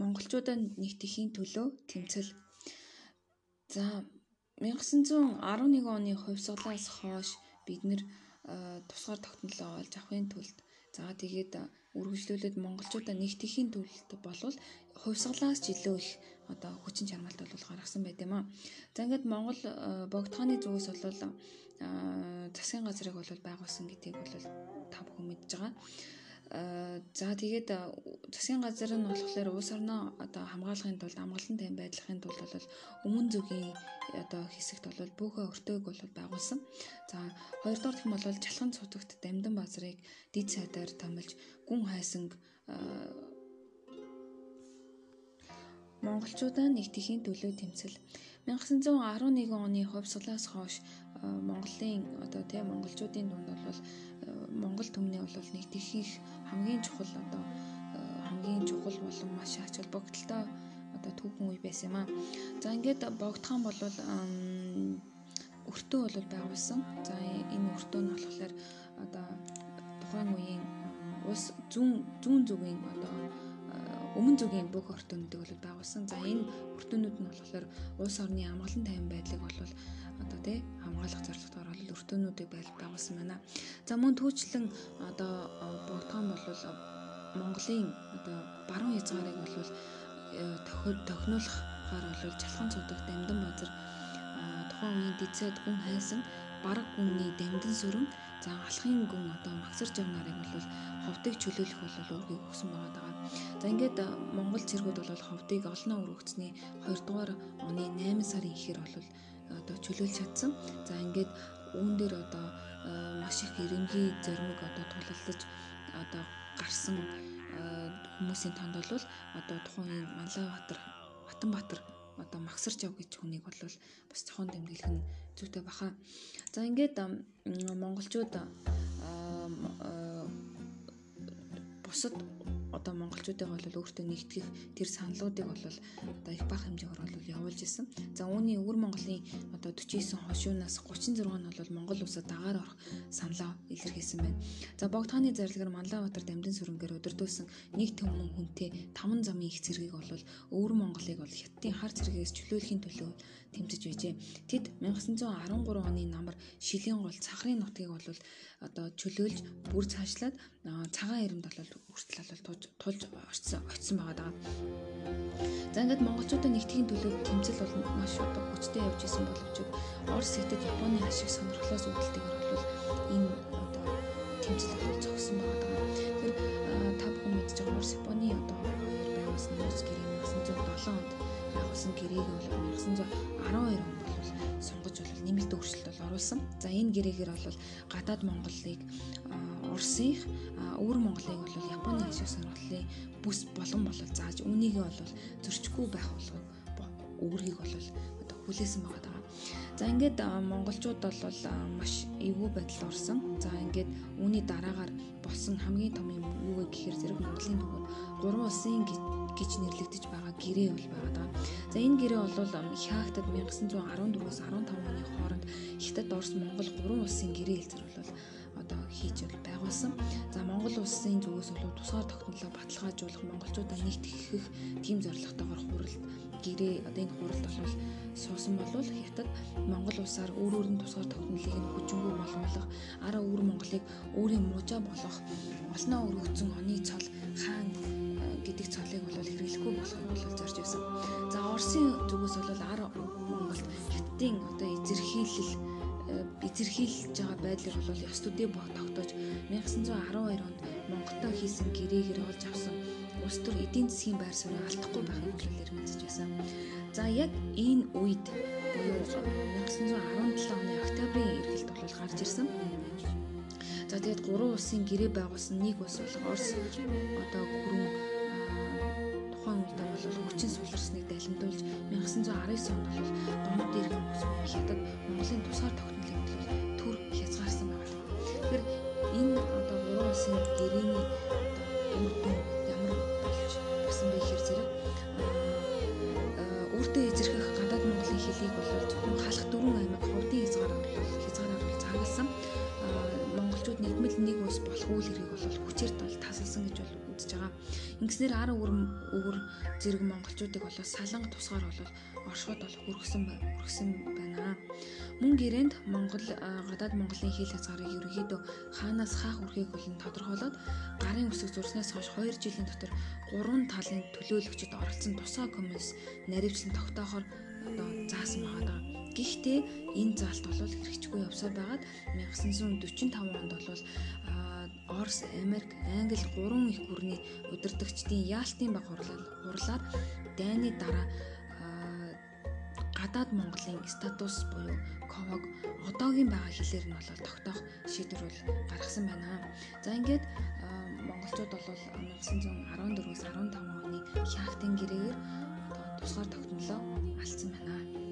монголчуудаа нэгтгэхийн төлөө тэмцэл. За 1911 оны хувьсгалаас хойш бид нэр тусгаар тогтнолоо олж авахын тулд за тэгээд үргэлжлүүлээд монголчуудаа нэгтгэхийн тулд болвол хувьсгалаас ч илүү их одоо хүчин чармаалт бол гаргасан байт юм аа. За ингээд Монгол богдхааны зүгээс бол засгийн газрыг бол байгуулсан гэдгийг бол та бүхэн мэдж байгаа. За тэгээд засгийн газар нь болохоор улс орноо одоо хамгаалахын тулд амгалан тайван байдлахын тулд бол өмнө зүгийн одоо хэсэгт бол бөөхөө өртөөг бол байгуулсан. За хоёрдугаар гэх юм бол чалхан цутагт дамдан базрыг дид сайдаар томилж гүн хайсанг монголчуудаа нэгтгэхийн төлөө тэмцэл 1911 оны хувьсгалаас хойш Монголын одоо тийм монголчуудын дунд бол Монгол төмний бол нэгтгэх хамгийн чухал одоо хамгийн чухал болон маш ач холбогдолтой одоо түүхэн үе байсан юм аа. За ингээд богдхан бол өртөө бол байгуулсан. За энэ өртөө нь болохоор одоо тухайн үеийн улс зүүн зүүн зүгийн одоо өмнө зүгийн бүх бол байгуулсан. За энэ өртөөнүүд нь болохоор улс орны амгалан тайван байдлыг бол одоо тий хамгаалах зорилготойгоор бол өртөөнүүдийг байгуулсан байна. За мөн түүчлэн одоо богдхон бол Монголын одоо баруун хязгаарыг бол э, тохиолохоор бол чалхан цудаг дамдан базар тухайн үеийн дэцэд гүн хайсан бараг гүнний дамдан сүрэн за алхын гүн одоо магсар жав нарыг бол ховдыг чөлөөлөх бол үүргийг өгсөн байгаа даа. За ингээд Монгол цэргүүд бол ховдыг олноо өргөцсөний 2 дугаар оны 8 сарын ихээр бол одоо чөлөөлж чадсан. За ингээд үүн дээр одоо маш их эренгийн зоримог одоо тулалдаж одоо гарсан хүмүүсийн танд бол одоо тухайн Манлайбаатар Батанбаатар одоо Магсарч яв гэж хүнийг бол бас жохон тэмдэглэх нь зүйтэй баха. За ингээд монголчууд бусад одоо монголчуудыг бол өөртөө нэгтгэх тэр саналуудыг бол одоо их бага хэмжээгээр бол явуулж исэн. За үүний өвөр Монголын одоо 49 хошуунаас 36 нь бол Монгол улсад дагаар орох саналаа илэрхийлсэн байна. За Богдхааны зарлагаар Манлайбаатар дамжин сүрэнгээр өдөрдөөсөн нэг төмөн хүнтэй 5 замын их цэргийг бол өвөр Монголыг бол хятадын хар цэргээс чөлөөлөхийн төлөө тэмцэж байжээ. Тэд 1913 оны намар шилийн гол цахрын нутгийг бол одоо чөлөөлж бүр цаашлаад цагаан ирэнд бол хүртэл бол тулж очсон очсон байгаа даа. За ингээд монголчуудын нэгтгэхийн төлөө тэмцэл бол маш одоо хүчтэй явж исэн боловч Орос хэтэд Японы ашиг сонирхлоос үүдэлтэйгээр бол энэ одоо тэмцэл бол зогссон байгаа даа. Тэгэхээр та бүхэн мэдж байгаа Орос Японы одоо хоёр байгуулсан нууц гэрээ 1907 онд байгуулсан гэрээг бол 1912 онд бол сонгож бол нэмэлт өөрчлөлт бол оруулсан. За энэ гэрээгээр бол гадаад Монголыг Оросынх өвөр Монголыг бол Японы ашиг сонирхлын бүс болон болол зааж үүнийг бол зөрчихгүй байх болгох үүргийг бол хүлээсэн байгаа даа. За ингээд монголчууд бол маш эвгүй байдалд орсон. За ингээд үүний дараагаар болсон хамгийн том юм юу вэ гэхээр зэрэг Монголын төвөөр гурван улсын гэж нэрлэгдэж байгаа гэрээ бол байгаа даа. За энэ гэрээ бол Хаагтад 1914-өөс 15 оны хооронд Хятад, Орос, Монгол гурван улсын гэрээ хэлцэр бол одоо хийж байгуулсан. За Монгол улсын зүгээс бол тусгаар тогтнолоо баталгаажуулах, монголчуудаа нэгтгэх тийм зорилготойгоор хуралд гэрээ одоо энэ хуралд бол суусан болвол хятад Монгол улсаар өөр өөр нь тусгаар тогтнолыг нь хүчингү болгох, араа өвөр Монголыг өөрийн мужаа болгох, олноо өргөцсөн оны цол хаан гэдэг цолыг бол хэрэглэхгүй болохыг бол зорж байсан. За Оросын зүгээс бол араа Монголд хятадын одоо эзэрхийлэл эзэрхийлж байгаа байдлыг бол ёс төдий тогтоож 1912 онд Монголтой хийсэн гэрээгээр олж авсан улс төр эдийн засгийн байр суурь алдахгүй байхыг хүлээлэр мэдэж байсан. За яг энэ үед буюу 1917 оны октябрийн эргэлт бол гарч ирсэн. За тэгээд гурван улсын гэрээ байгуулсан нэг улс бол Орос одоо хүрэн тухайн үед бол хүчин суларсныг далимдуулж 1919 онд бол дунд дээрхэн хятад Монголын тусгаар бол төр хязгаарсан байна. Тэгэхээр энэ одоо гурван улсын гэрээний үр дүн ямар болж басан бэ гэхээр зэрэг өөртөө эзэрхэх гадаад Монголын хэлийг бол зөвхөн халах дөрвөн аймаг хурдын хязгаараар хязгаараар бол заагалсан. Монголчууд нийтмэл нэг улс болох үйл хэрэг бол хүчээр бол тасалсан гэж бол үзэж байгаа. Ингэснээр ар өвөр өвөр зэрэг монголчуудыг бол саланг тусгаар бол оршиход бол хүргэсэн хүргэсэн байна. Мөн гэрээнд Монгол гадаад Монголын хил хязгаарыг ерөнхийдөө хаанаас хаах үрхийг болон тодорхойлоод гарын үсэг зурснаас хойш 2 жилийн дотор 3 талын төлөөлөгчд оролцсон тусгай комисс наривчлан тогтоохоор одоо заасан байгаа. Гэхдээ энэ заалт бол хэрэгжихгүй явсаар байгаад 1945 онд бол Орос, Америк, Англи 3 их гүрний удирдагчдын яалтын баг хурлаар дайны дараа гадаад Монголын статус буюу ковог одоогийн байгаа хэлээр нь бол тогтоох шийдвэр бол гаргасан байна. За ингээд монголчууд бол 1914-өөс 15 оны шахтын гэрээгээр тусгаар тогтнолоо алдсан байна.